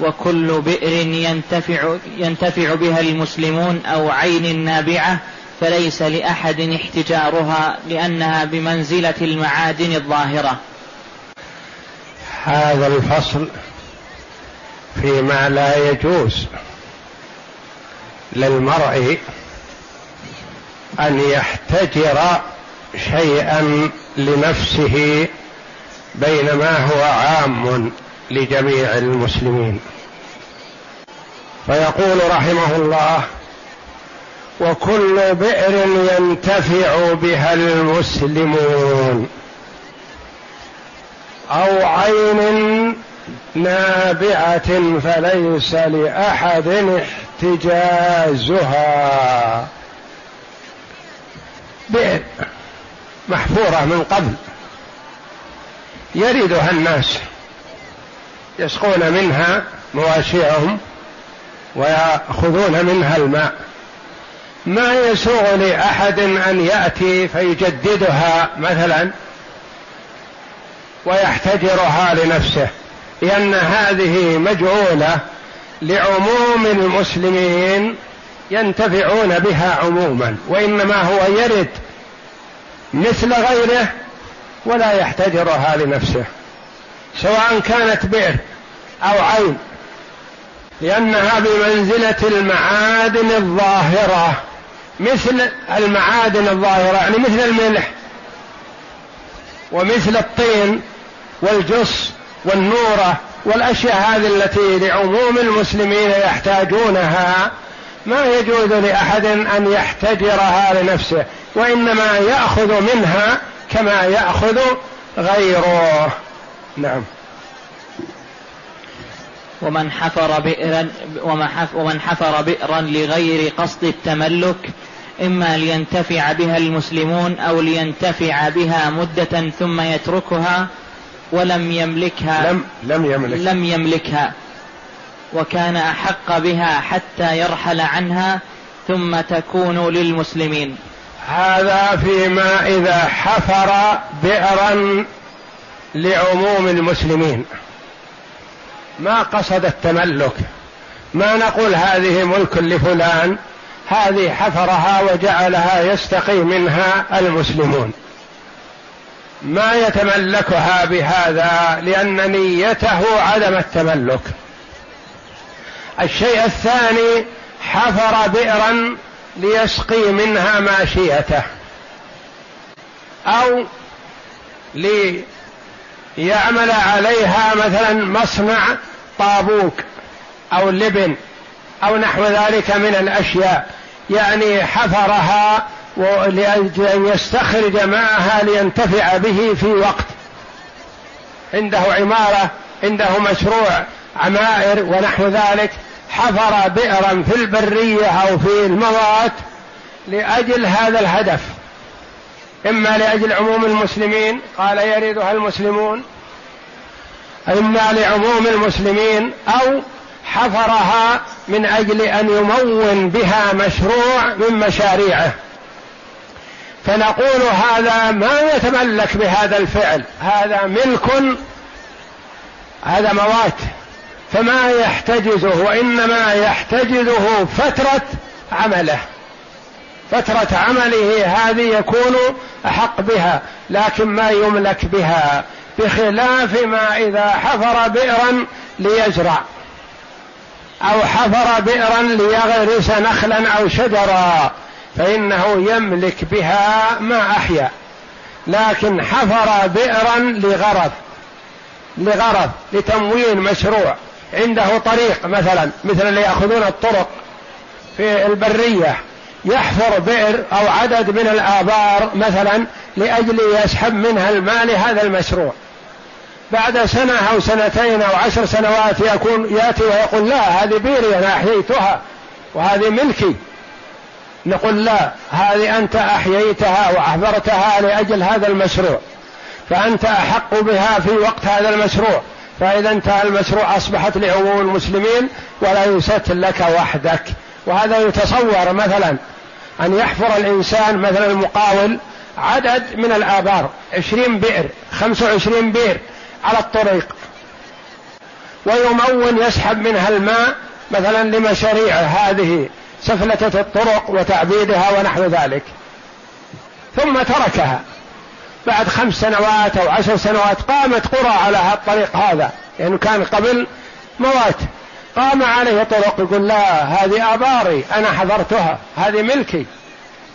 وكل بئر ينتفع, ينتفع بها المسلمون أو عين نابعة فليس لأحد احتجارها لأنها بمنزلة المعادن الظاهرة. هذا الفصل فيما لا يجوز للمرء أن يحتجر شيئا لنفسه بينما هو عام. لجميع المسلمين. فيقول رحمه الله وكل بئر ينتفع بها المسلمون. أو عين نابعة فليس لأحد احتجازها. بئر محفورة من قبل يردها الناس. يسقون منها مواشيهم ويأخذون منها الماء. ما يسوغ لأحد أن يأتي فيجددها مثلا ويحتجرها لنفسه لأن هذه مجعولة لعموم المسلمين ينتفعون بها عموما وإنما هو يرد مثل غيره ولا يحتجرها لنفسه. سواء كانت بئر أو عين لانها بمنزله المعادن الظاهرة مثل المعادن الظاهرة يعني مثل الملح ومثل الطين والجص والنورة والأشياء هذه التي لعموم المسلمين يحتاجونها ما يجوز لأحد أن يحتجرها لنفسه وإنما يأخذ منها كما يأخذ غيره. نعم. ومن حفر بئرا ومن حفر بئرا لغير قصد التملك إما لينتفع بها المسلمون أو لينتفع بها مدة ثم يتركها ولم يملكها لم لم يملك. لم يملكها. وكان أحق بها حتى يرحل عنها ثم تكون للمسلمين. هذا فيما إذا حفر بئرا لعموم المسلمين. ما قصد التملك. ما نقول هذه ملك لفلان هذه حفرها وجعلها يستقي منها المسلمون. ما يتملكها بهذا لأن نيته عدم التملك. الشيء الثاني حفر بئرا ليسقي منها ماشيته أو يعمل عليها مثلا مصنع طابوق أو لبن أو نحو ذلك من الأشياء يعني حفرها لاجل أن يستخرج ماءها لينتفع به في وقت. عنده عمارة عنده مشروع عمائر ونحو ذلك حفر بئرا في البرية أو في الموات لأجل هذا الهدف. إما لأجل عموم المسلمين قال يريدها المسلمون؟ إما لعموم المسلمين أو حفرها من أجل أن يمون بها مشروع من مشاريعه. فنقول هذا ما يتملك بهذا الفعل هذا ملك هذا موات. فما يحتجزه وإنما يحتجزه فترة عمله. فترة عمله هذه يكون أحق بها لكن ما يملك بها بخلاف ما إذا حفر بئرا ليزرع أو حفر بئرا ليغرس نخلا أو شجرا فإنه يملك بها ما أحيا. لكن حفر بئرا لغرض لغرض لتموين مشروع. عنده طريق مثلا مثل اللي يأخذون الطرق في البرية. يحفر بئر أو عدد من الآبار مثلا لأجل يسحب منها الماء لهذا المشروع. بعد سنة أو سنتين أو عشر سنوات يكون يأتي ويقول لا هذه بيري أنا أحييتها وهذه ملكي. نقول لا هذه أنت أحييتها وأحضرتها لأجل هذا المشروع. فأنت أحق بها في وقت هذا المشروع. فإذا انتهى المشروع أصبحت لعموم المسلمين وليست لك وحدك. وهذا يتصور مثلا أن يحفر الإنسان مثلا المقاول عدد من الآبار عشرين بئر خمسة وعشرين بئر على الطريق. ويمون يسحب منها الماء مثلا لمشاريعه هذه سفلتة الطرق وتعبيدها ونحو ذلك. ثم تركها. بعد خمس سنوات أو عشر سنوات قامت قرى على الطريق هذا لأنه يعني كان قبل موات. قام عليه طرق يقول لا هذه آباري أنا حضرتها هذه ملكي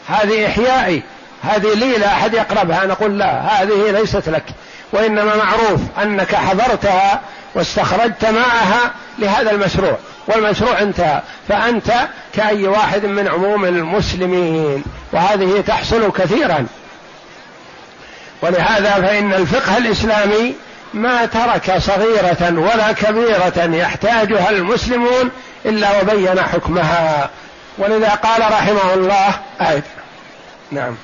هذه إحيائي هذه لي لا أحد يقربها. نقول لا هذه ليست لك وإنما معروف أنك حضرتها واستخرجت معها لهذا المشروع والمشروع انتهى. فأنت كأي واحد من عموم المسلمين وهذه تحصل كثيرا. ولهذا فإن الفقه الإسلامي ما ترك صغيرة ولا كبيرة يحتاجها المسلمون إلا وبين حكمها. ولذا قال رحمه الله آية. نعم.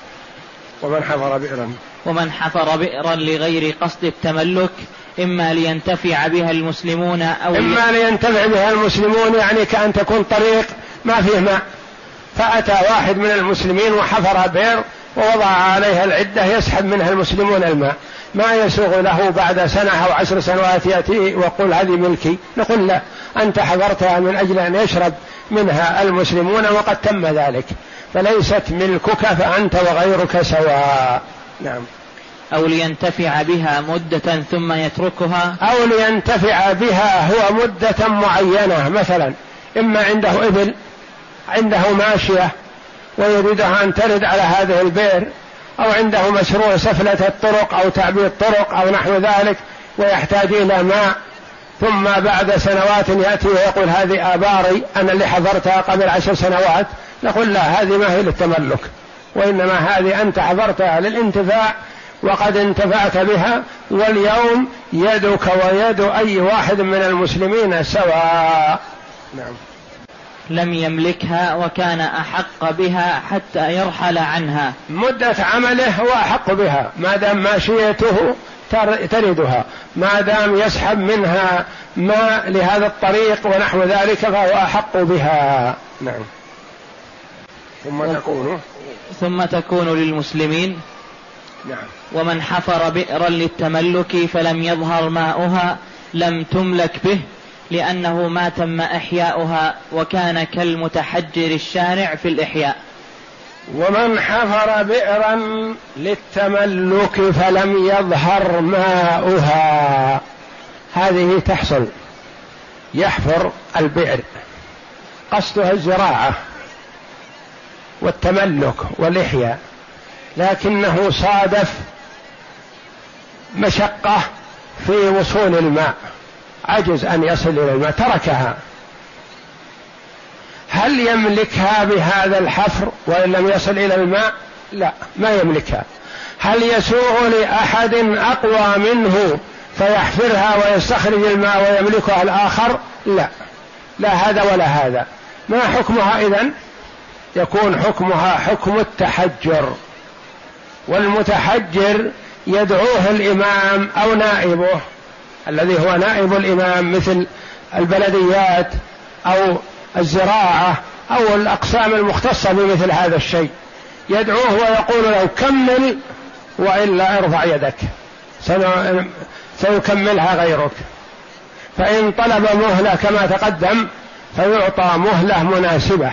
ومن حفر بئرا. ومن حفر بئرا لغير قصد التملك إما لينتفع بها المسلمون أو إما لينتفع بها المسلمون يعني كأن تكون طريق ما فيه ماء. فأتى واحد من المسلمين وحفر بئر ووضع عليها العدة يسحب منها المسلمون الماء. ما يسوغ له بعد سنة أو عشر سنوات يأتي ويقول هذه ملكي. نقول لا أنت حفرتها من أجل أن يشرب منها المسلمون وقد تم ذلك. فليست ملكك فأنت وغيرك سواء. نعم. أو لينتفع بها مدة ثم يتركها. أو لينتفع بها هو مدة معينة مثلا. إما عنده إبل عنده ماشية ويريدها أن ترد على هذه البئر أو عنده مشروع سفلة الطرق أو تعبيد طرق أو نحو ذلك ويحتاج إلى ماء ثم بعد سنوات يأتي ويقول هذه آباري أنا اللي حضرتها قبل عشر سنوات نقول لا هذه ما هي للتملك وإنما هذه أنت حضرتها للانتفاع وقد انتفعت بها واليوم يدك ويد أي واحد من المسلمين سواء. نعم. لم يملكها وكان أحق بها حتى يرحل عنها. مدة عمله هو أحق بها. ما دام ماشيته تردها ما دام يسحب منها ماء لهذا الطريق ونحو ذلك فهو أحق بها. نعم. ثم تكون؟ ثم تكون للمسلمين. نعم. ومن حفر بئرا للتملك فلم يظهر ماؤها لم تملك به. لأنه ما تم إحياؤها وكان كالمتحجر الشارع في الإحياء. ومن حفر بئرا للتملك فلم يظهر ماؤها. هذه تحصل. يحفر البئر. قصدها الزراعة والتملك والإحياء. لكنه صادف مشقة في وصول الماء. عجز أن يصل إلى الماء تركها. هل يملكها بهذا الحفر وإن لم يصل إلى الماء؟ لا ما يملكها. هل يسوغ لأحد أقوى منه فيحفرها ويستخرج الماء ويملكها الآخر؟ لا لا هذا ولا هذا. ما حكمها إذن؟ يكون حكمها حكم التحجر. والمتحجر يدعوه الإمام أو نائبه. الذي هو نائب الإمام مثل البلديات أو الزراعة أو الأقسام المختصة بمثل هذا الشيء. يدعوه ويقول له كمل وإلا ارفع يدك. سيكملها غيرك. فإن طلب مهلة كما تقدم فيعطى مهلة مناسبة.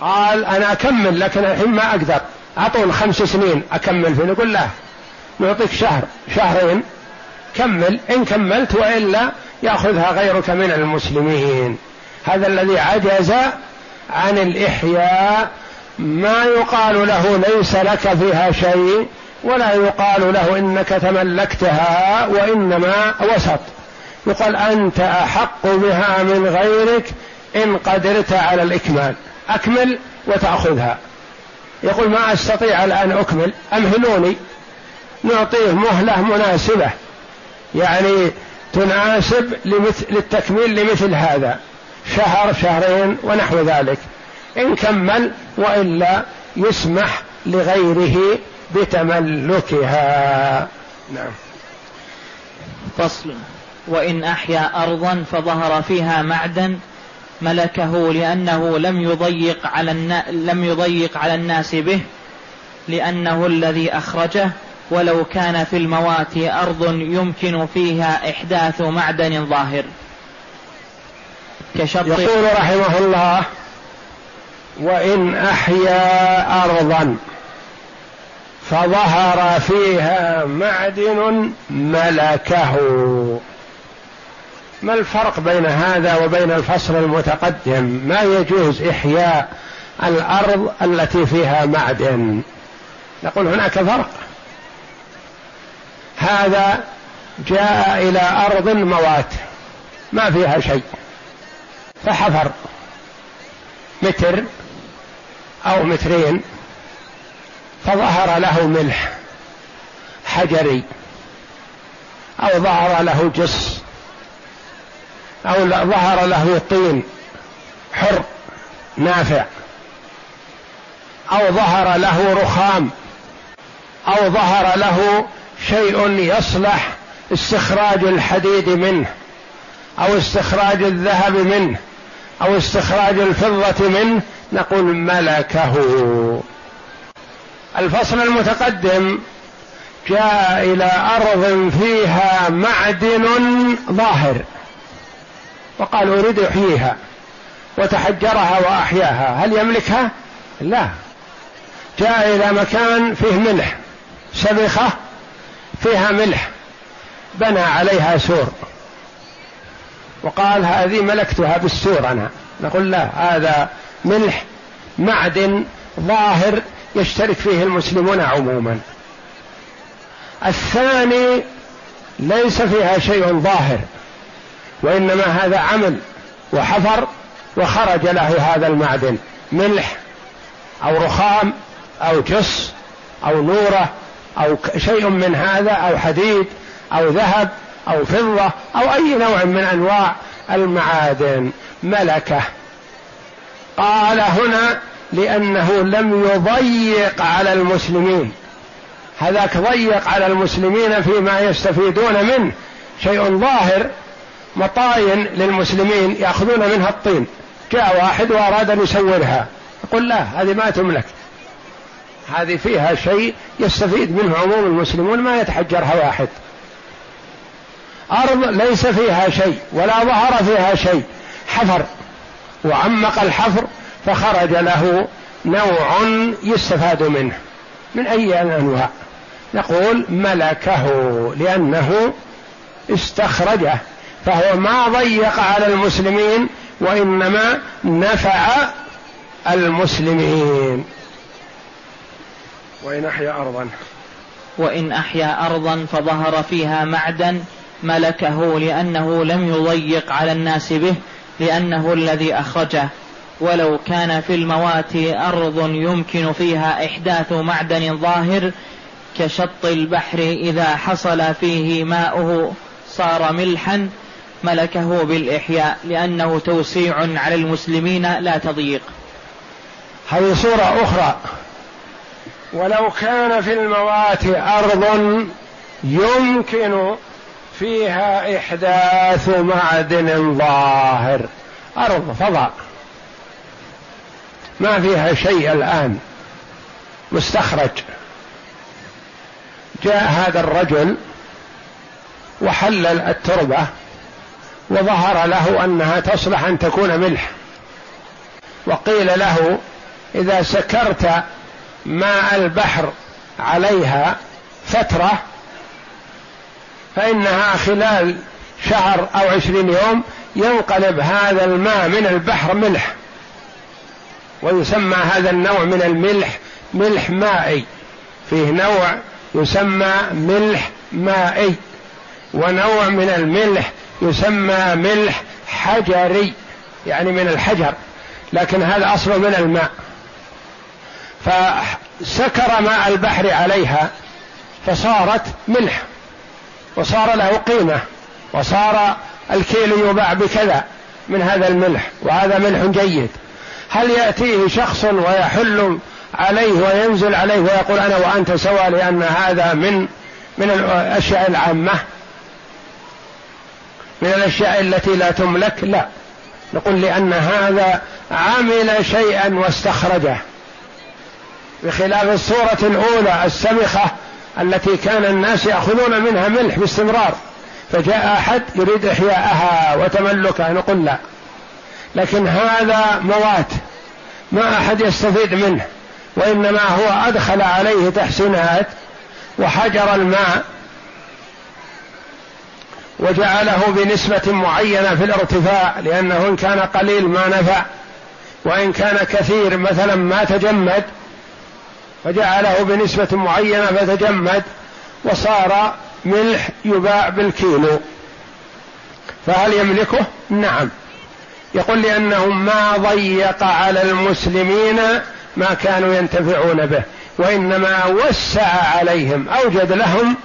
قال أنا أكمل لكن الحين ما أقدر. أعطون خمس سنين أكمل فيه. نقول لا نعطيك شهر شهرين. كمل إن كملت وإلا يأخذها غيرك من المسلمين. هذا الذي عجز عن الإحياء ما يقال له ليس لك فيها شيء ولا يقال له إنك تملكتها وإنما وسط. يقال أنت أحق بها من غيرك إن قدرت على الإكمال. أكمل وتأخذها. يقول ما أستطيع الآن أكمل؟ أمهلوني. نعطيه مهلة مناسبة. يعني تناسب للتكميل لمثل هذا. شهر شهرين ونحو ذلك. إن كمل وإلا يسمح لغيره بتملكها. نعم. فصل. وإن أحيا أرضا فظهر فيها معدن ملكه لأنه لم يضيق على. لم يضيق على الناس به لأنه الذي أخرجه ولو كان في الموات أرض يمكن فيها إحداث معدن ظاهر. كشرط يقول رحمه الله وإن أحيا أرضا فظهر فيها معدن ملكه. ما الفرق بين هذا وبين الفصل المتقدم؟ ما يجوز إحياء الأرض التي فيها معدن؟ نقول هناك فرق. هذا جاء إلى أرض موات ما فيها شيء. فحفر. متر أو مترين. فظهر له ملح حجري. أو ظهر له جص أو ظهر له طين. حر. نافع. أو ظهر له رخام. أو ظهر له شيء يصلح استخراج الحديد منه أو استخراج الذهب منه أو استخراج الفضة منه نقول ملكه الفصل المتقدم جاء إلى أرض فيها معدن ظاهر وقال أريد يحييها وتحجرها وأحياها هل يملكها؟ لا جاء إلى مكان فيه ملح سبخة فيها ملح بنى عليها سور. وقال هذه ملكتها بالسور أنا. نقول لا هذا ملح معدن ظاهر يشترك فيه المسلمون عموما. الثاني ليس فيها شيء ظاهر وإنما هذا عمل وحفر وخرج له هذا المعدن ملح أو رخام أو جص أو نورة أو شيء من هذا أو حديد أو ذهب أو فضة أو أي نوع من أنواع المعادن. ملكة. قال هنا لأنه لم يضيق على المسلمين. هذاك ضيق على المسلمين فيما يستفيدون منه. شيء ظاهر مطاين للمسلمين يأخذون منها الطين. جاء واحد وأراد أن يسورها يقول لا هذه ما تملك. هذه فيها شيء يستفيد منه عموم المسلمون ما يتحجرها واحد. أرض ليس فيها شيء ولا ظهر فيها شيء حفر. وعمق الحفر فخرج له نوع يستفاد منه من أي الأنواع نقول ملكه لأنه استخرجه فهو ما ضيق على المسلمين وإنما نفع المسلمين. وإن أحيا أرضا. وإن أحيا أرضا فظهر فيها معدن ملكه لأنه لم يضيق على الناس به لأنه الذي أخرجه. ولو كان في الموات أرض يمكن فيها إحداث معدن ظاهر كشط البحر إذا حصل فيه ماؤه صار ملحا ملكه بالإحياء لأنه توسيع على المسلمين لا تضييق. هذه صورة أخرى. ولو كان في الموات أرض يمكن فيها إحداث معدن ظاهر. أرض فضاء. ما فيها شيء الآن. مستخرج. جاء هذا الرجل وحلل التربة وظهر له أنها تصلح أن تكون ملح. وقيل له إذا سكرت ماء البحر عليها فترة فإنها خلال شهر أو عشرين يوم ينقلب هذا الماء من البحر ملح ويسمى هذا النوع من الملح ملح مائي. فيه نوع يسمى ملح مائي ونوع من الملح يسمى ملح حجري يعني من الحجر لكن هذا اصله من الماء. فسكر ماء البحر عليها فصارت ملح وصار له قيمة وصار الكيل يباع بكذا من هذا الملح وهذا ملح جيد. هل يأتيه شخص ويحل عليه وينزل عليه ويقول أنا وأنت سواء لأن هذا من من الأشياء العامة؟ من الأشياء التي لا تملك؟ لا. نقول لأن هذا عمل شيئا واستخرجه. بخلاف الصورة الأولى السمخة التي كان الناس يأخذون منها ملح باستمرار. فجاء أحد يريد إحياءها وتملكها. نقول لا. لكن هذا موات. ما أحد يستفيد منه. وإنما هو أدخل عليه تحسينات وحجر الماء وجعله بنسبة معينة في الارتفاع لأنه إن كان قليل ما نفع وإن كان كثير مثلا ما تجمد فجعله بنسبة معينة فتجمد وصار ملح يباع بالكيلو فهل يملكه؟ نعم يقول لأنه ما ضيق على المسلمين ما كانوا ينتفعون به وإنما وسع عليهم أوجد لهم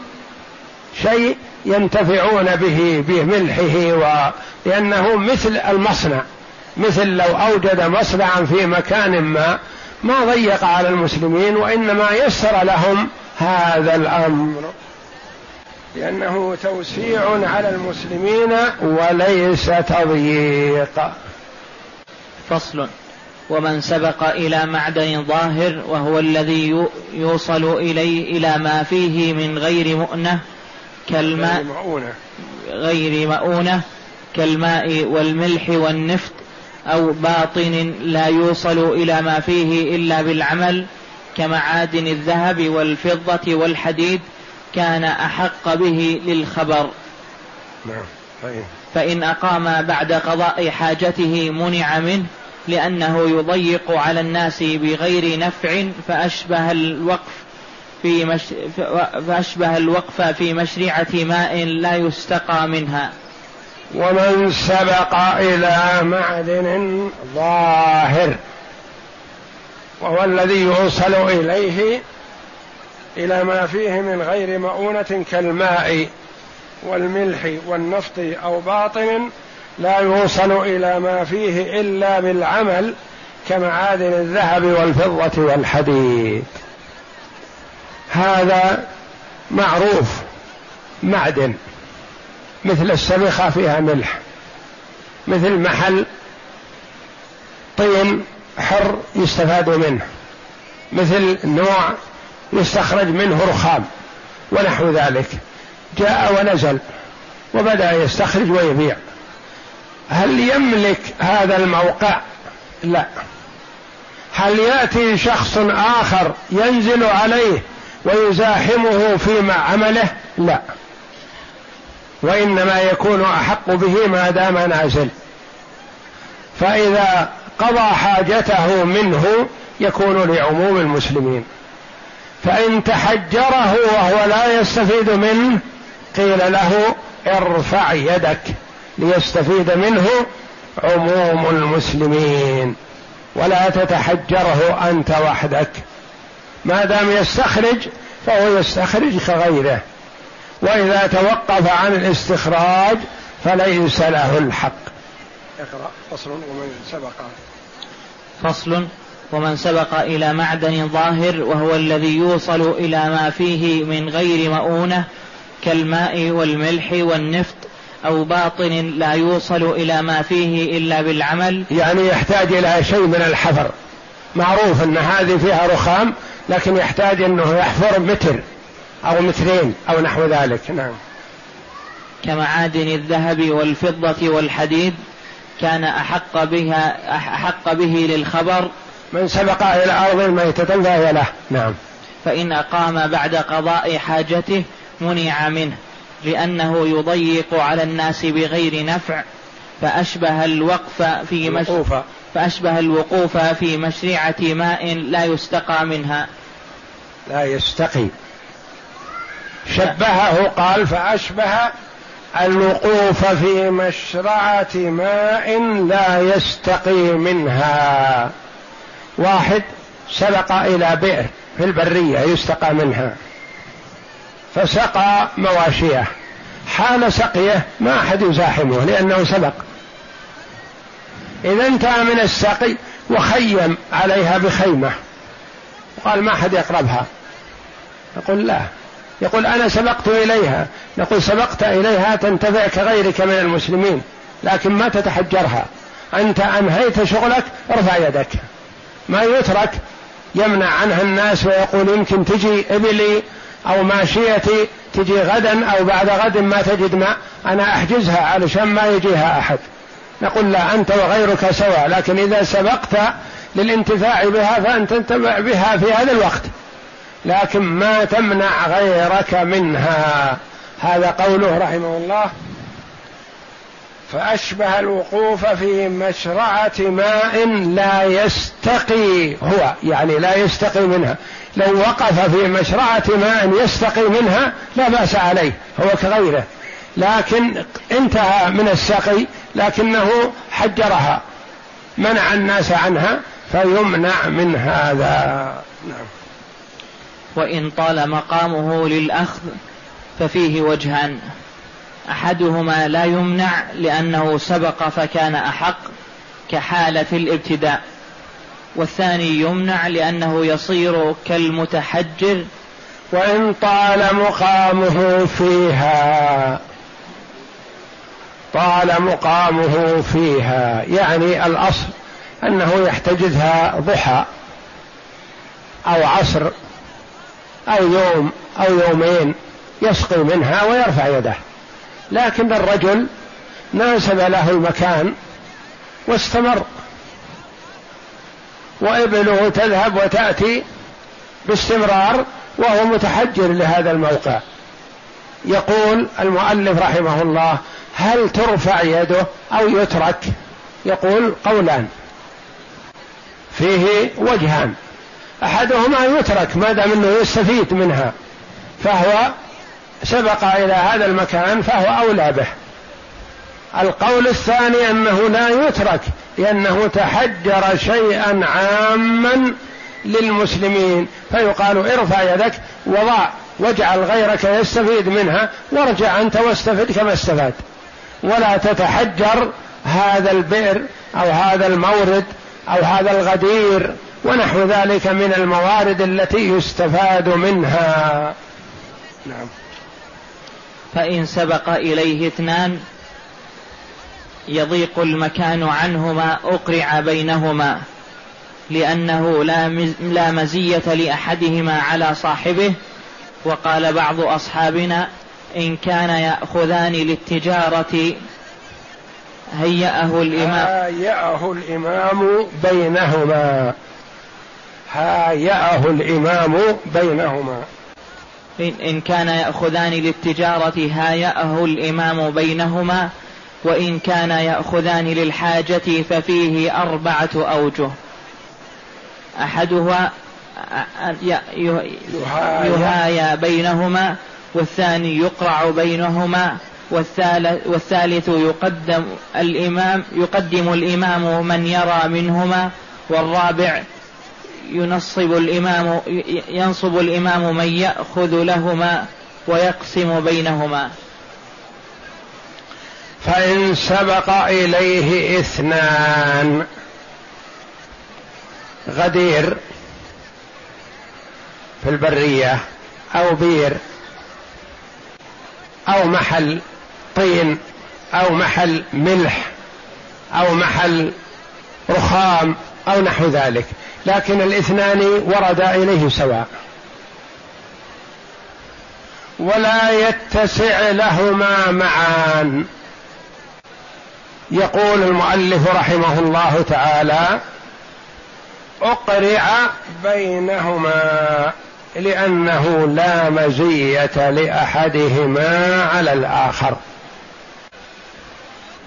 شيء ينتفعون به بملحه و... لأنه مثل المصنع مثل لو أوجد مصنعا في مكان ما ما ضيق على المسلمين وإنما يسر لهم هذا الأمر. لأنه توسيع على المسلمين وليس تضييق. فصل. ومن سبق إلى معدن ظاهر وهو الذي يوصل إليه إلى ما فيه من غير مؤنة كالماء غير مؤونة كالماء والملح والنفط أو باطن لا يوصل إلى ما فيه إلا بالعمل كمعادن الذهب والفضة والحديد كان أحق به للخبر نعم طيب. فإن أقام بعد قضاء حاجته منع منه لأنه يضيق على الناس بغير نفع فأشبه الوقف في مش... فأشبه الوقف في مشرعة ماء لا يستقى منها ومن سبق إلى معدن ظاهر وهو الذي يوصل إليه إلى ما فيه من غير مؤونة كالماء والملح والنفط أو باطن لا يوصل إلى ما فيه إلا بالعمل كمعادن الذهب والفضة والحديد. هذا معروف معدن. مثل السبخة فيها ملح مثل محل طين حر يستفاد منه مثل نوع يستخرج منه رخام ونحو ذلك. جاء ونزل وبدأ يستخرج ويبيع. هل يملك هذا الموقع؟ لا. هل يأتي شخص آخر ينزل عليه ويزاحمه في عمله؟ لا. وإنما يكون أحق به ما دام نازل. فإذا قضى حاجته منه يكون لعموم المسلمين. فإن تحجره وهو لا يستفيد منه قيل له ارفع يدك ليستفيد منه عموم المسلمين. ولا تتحجره أنت وحدك. ما دام يستخرج فهو يستخرج كغيره. وإذا توقف عن الاستخراج فليس له الحق. اقرأ. فصل ومن سبق. فصل ومن سبق إلى معدن ظاهر وهو الذي يوصل إلى ما فيه من غير مؤونة كالماء والملح والنفط أو باطن لا يوصل إلى ما فيه إلا بالعمل. يعني يحتاج إلى شيء من الحفر. معروف أن هذه فيها رخام لكن يحتاج أنه يحفر متر. أو مترين أو نحو ذلك نعم. كمعادن الذهب والفضة والحديد كان أحق بها أحق به للخبر. من سبق إلى أرض ميتة فهي له نعم. فإن أقام بعد قضاء حاجته منع منه لأنه يضيق على الناس بغير نفع فأشبه الوقف في مش فأشبه الوقوف في مشرعة ماء لا يستقى منها. لا يستقي. شبهه قال فأشبه الوقوف في مشرعة ماء لا يستقي منها. واحد سبق إلى بئر في البرية يستقى منها. فسقى مواشيه. حال سقيه ما أحد يزاحمه لأنه سبق. إذا انتهى من السقي وخيم عليها بخيمة. قال ما أحد يقربها. يقول لا. يقول أنا سبقت إليها. نقول سبقت إليها تنتفع كغيرك من المسلمين لكن ما تتحجرها. أنت أنهيت شغلك ارفع يدك. ما يترك يمنع عنها الناس ويقول يمكن تجي إبلي أو ماشيتي تجي غدا أو بعد غد ما تجد ماء. أنا أحجزها علشان ما يجيها أحد. نقول لا أنت وغيرك سواء لكن إذا سبقت للانتفاع بها فأنت تنتفع بها في هذا الوقت. لكن ما تمنع غيرك منها. هذا قوله رحمه الله. فأشبه الوقوف في مشرعة ماء لا يستقي هو يعني لا يستقي منها. لو وقف في مشرعة ماء يستقي منها لا بأس عليه هو كغيره. لكن انتهى من السقي لكنه حجرها منع الناس عنها فيمنع من هذا. نعم. وإن طال مقامه للأخذ ففيه وجهان. أحدهما لا يمنع لأنه سبق فكان أحق كحالة الابتداء والثاني يمنع لأنه يصير كالمتحجر. وإن طال مقامه فيها طال مقامه فيها يعني الأصل أنه يحتجزها ضحى أو عصر. أو يوم أو يومين يسقي منها ويرفع يده. لكن الرجل ناسب له المكان واستمر. وإبله تذهب وتأتي باستمرار وهو متحجر لهذا الموقع. يقول المؤلف رحمه الله هل ترفع يده أو يترك؟ يقول قولان. فيه وجهان. أحدهما يترك ما دام أنه يستفيد منها فهو سبق إلى هذا المكان فهو أولى به. القول الثاني أنه لا يترك لأنه تحجر شيئا عاما للمسلمين فيقال ارفع يدك وضع واجعل غيرك يستفيد منها وارجع أنت واستفد كما استفاد ولا تتحجر هذا البئر أو هذا المورد أو هذا الغدير ونحو ذلك من الموارد التي يستفاد منها. نعم. فإن سبق إليه اثنان يضيق المكان عنهما أقرع بينهما لأنه لا مزية لأحدهما على صاحبه. وقال بعض أصحابنا إن كان يأخذان للتجارة هيأه الإمام. هيأه الإمام بينهما. هيأه الإمام بينهما. إن كان يأخذان للتجارة هايأه الإمام بينهما وإن كان يأخذان للحاجة ففيه أربعة أوجه. أحدها يهايأ بينهما والثاني يقرع بينهما والثالث يقدم الإمام يقدم الإمام من يرى منهما والرابع ينصب الإمام ينصب الإمام من يأخذ لهما ويقسم بينهما. فإن سبق إليه إثنان. غدير في البرية أو بير أو محل طين أو محل ملح أو محل رخام أو نحو ذلك. لكن الاثنان وردا إليه سواء. ولا يتسع لهما معان. يقول المؤلف رحمه الله تعالى أقرع بينهما لأنه لا مزية لأحدهما على الآخر.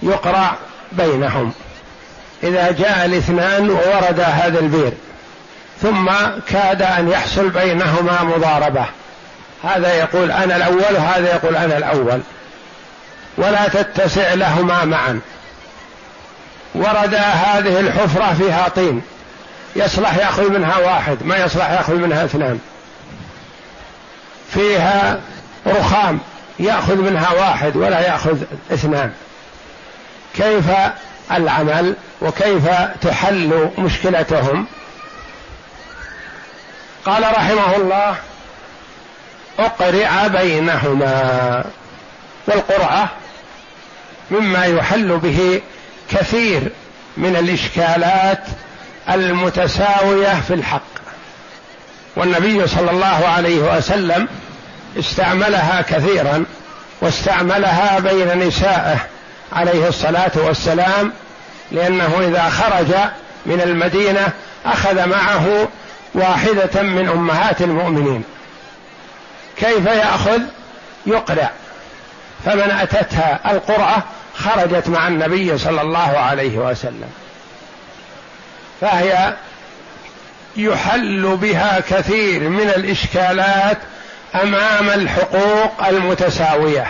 يقرع بينهم. إذا جاء الاثنان وورد هذا البير. ثم كاد أن يحصل بينهما مضاربة. هذا يقول أنا الأول وهذا يقول أنا الأول. ولا تتسع لهما معا. ورد هذه الحفرة فيها طين. يصلح يأخذ منها واحد ما يصلح يأخذ منها اثنان. فيها رخام يأخذ منها واحد ولا يأخذ اثنان. كيف العمل وكيف تحل مشكلتهم؟ قال رحمه الله اقرع بينهما والقرعة مما يحل به كثير من الإشكالات المتساوية في الحق. والنبي صلى الله عليه وسلم استعملها كثيرا واستعملها بين نسائه عليه الصلاة والسلام لأنه إذا خرج من المدينة أخذ معه واحدة من أمهات المؤمنين. كيف يأخذ؟ يقرع فمن أتتها القرعه خرجت مع النبي صلى الله عليه وسلم. فهي يحل بها كثير من الإشكالات أمام الحقوق المتساوية.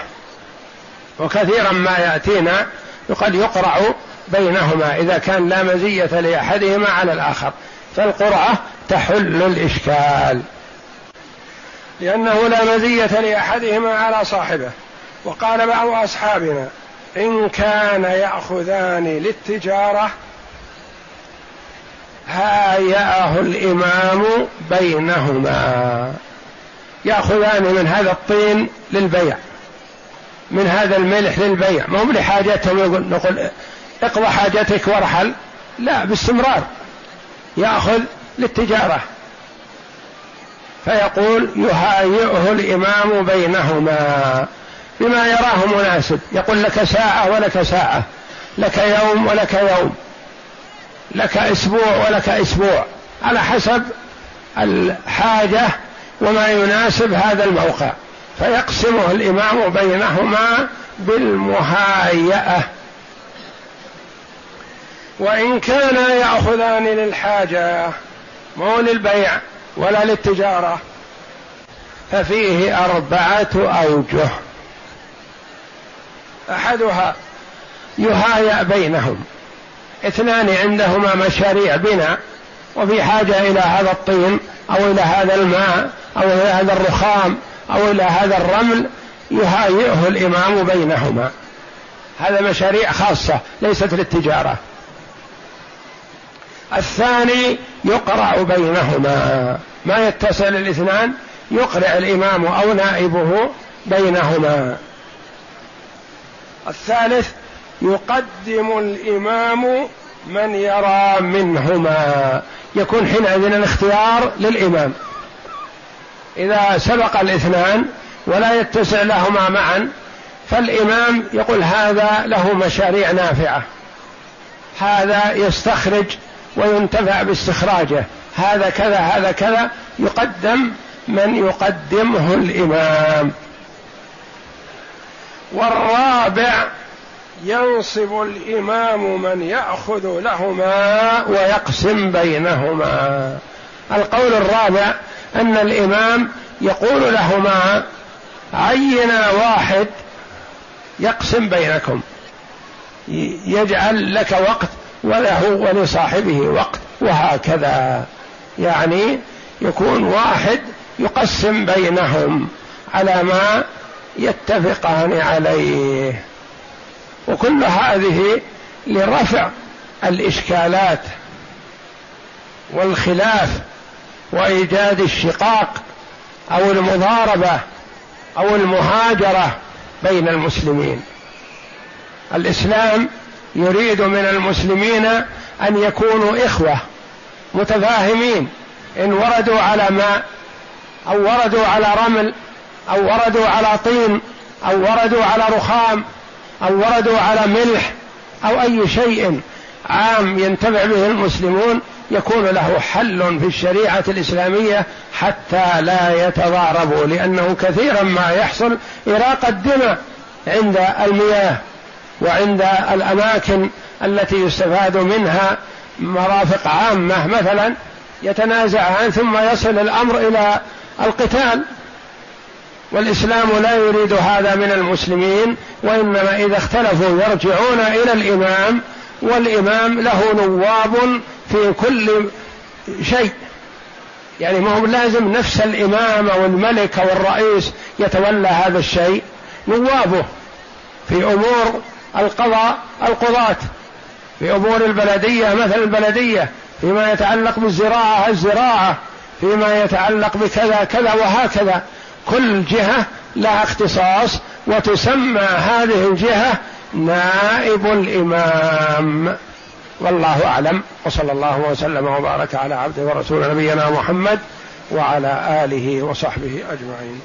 وكثيرا ما يأتينا يقال يقرع بينهما إذا كان لا مزية لأحدهما على الآخر. فالقرعة تحل الإشكال. لأنه لا مزية لأحدهما على صاحبه. وقال بعض أصحابنا إن كان يأخذان للتجارة هايأه الإمام بينهما. يأخذان من هذا الطين للبيع من هذا الملح للبيع. ما هو لحاجتهم يقول نقول اقضى حاجتك وارحل. لا باستمرار. يأخذ للتجارة. فيقول يهايئه الإمام بينهما بما يراه مناسب. يقول لك ساعة ولك ساعة لك يوم ولك يوم لك أسبوع ولك أسبوع على حسب الحاجة وما يناسب هذا الموقع. فيقسمه الإمام بينهما بالمهايئة. وإن كانا يأخذان للحاجة مو للبيع ولا للتجارة ففيه أربعة أوجه. أحدها يهايأ بينهم اثنان عندهما مشاريع بناء وفي حاجة إلى هذا الطين أو إلى هذا الماء أو إلى هذا الرخام أو إلى هذا الرمل يهايئه الإمام بينهما. هذا مشاريع خاصة ليست للتجارة. الثاني يقرع بينهما. ما يتصل الاثنان؟ يقرع الإمام أو نائبه بينهما. الثالث يقدم الإمام من يرى منهما. يكون حينئذ الاختيار للإمام. إذا سبق الاثنان ولا يتسع لهما معا فالإمام يقول هذا له مشاريع نافعة. هذا يستخرج وينتفع باستخراجه. هذا كذا هذا كذا يقدم من يقدمه الإمام. والرابع ينصب الإمام من يأخذ لهما ويقسم بينهما. القول الرابع أن الإمام يقول لهما عينا واحد يقسم بينكم. يجعل لك وقت وله ولصاحبه وقت وهكذا. يعني يكون واحد يقسم بينهم على ما يتفقان عليه. وكل هذه لرفع الإشكالات والخلاف وإيجاد الشقاق أو المضاربة أو المهاجرة بين المسلمين. الإسلام يريد من المسلمين أن يكونوا إخوة متفاهمين. إن وردوا على ماء أو وردوا على رمل أو وردوا على طين أو وردوا على رخام أو وردوا على ملح أو أي شيء عام ينتفع به المسلمون يكون له حل في الشريعة الإسلامية حتى لا يتضاربوا لأنه كثيرا ما يحصل إراقة دماء عند المياه. وعند الأماكن التي يستفاد منها مرافق عامة مثلا يتنازعان ثم يصل الأمر إلى القتال. والإسلام لا يريد هذا من المسلمين وإنما إذا اختلفوا يرجعون إلى الإمام والإمام له نواب في كل شيء. يعني ما هو لازم نفس الإمام أو الملك أو الرئيس يتولى هذا الشيء. نوابه في أمور القضاء القضاة في أمور البلدية مثل البلدية فيما يتعلق بالزراعة الزراعة فيما يتعلق بكذا كذا وهكذا. كل جهة لها اختصاص وتسمى هذه الجهة نائب الإمام. والله أعلم. وصلى الله وسلم وبارك على عبده ورسول نبينا محمد وعلى آله وصحبه أجمعين.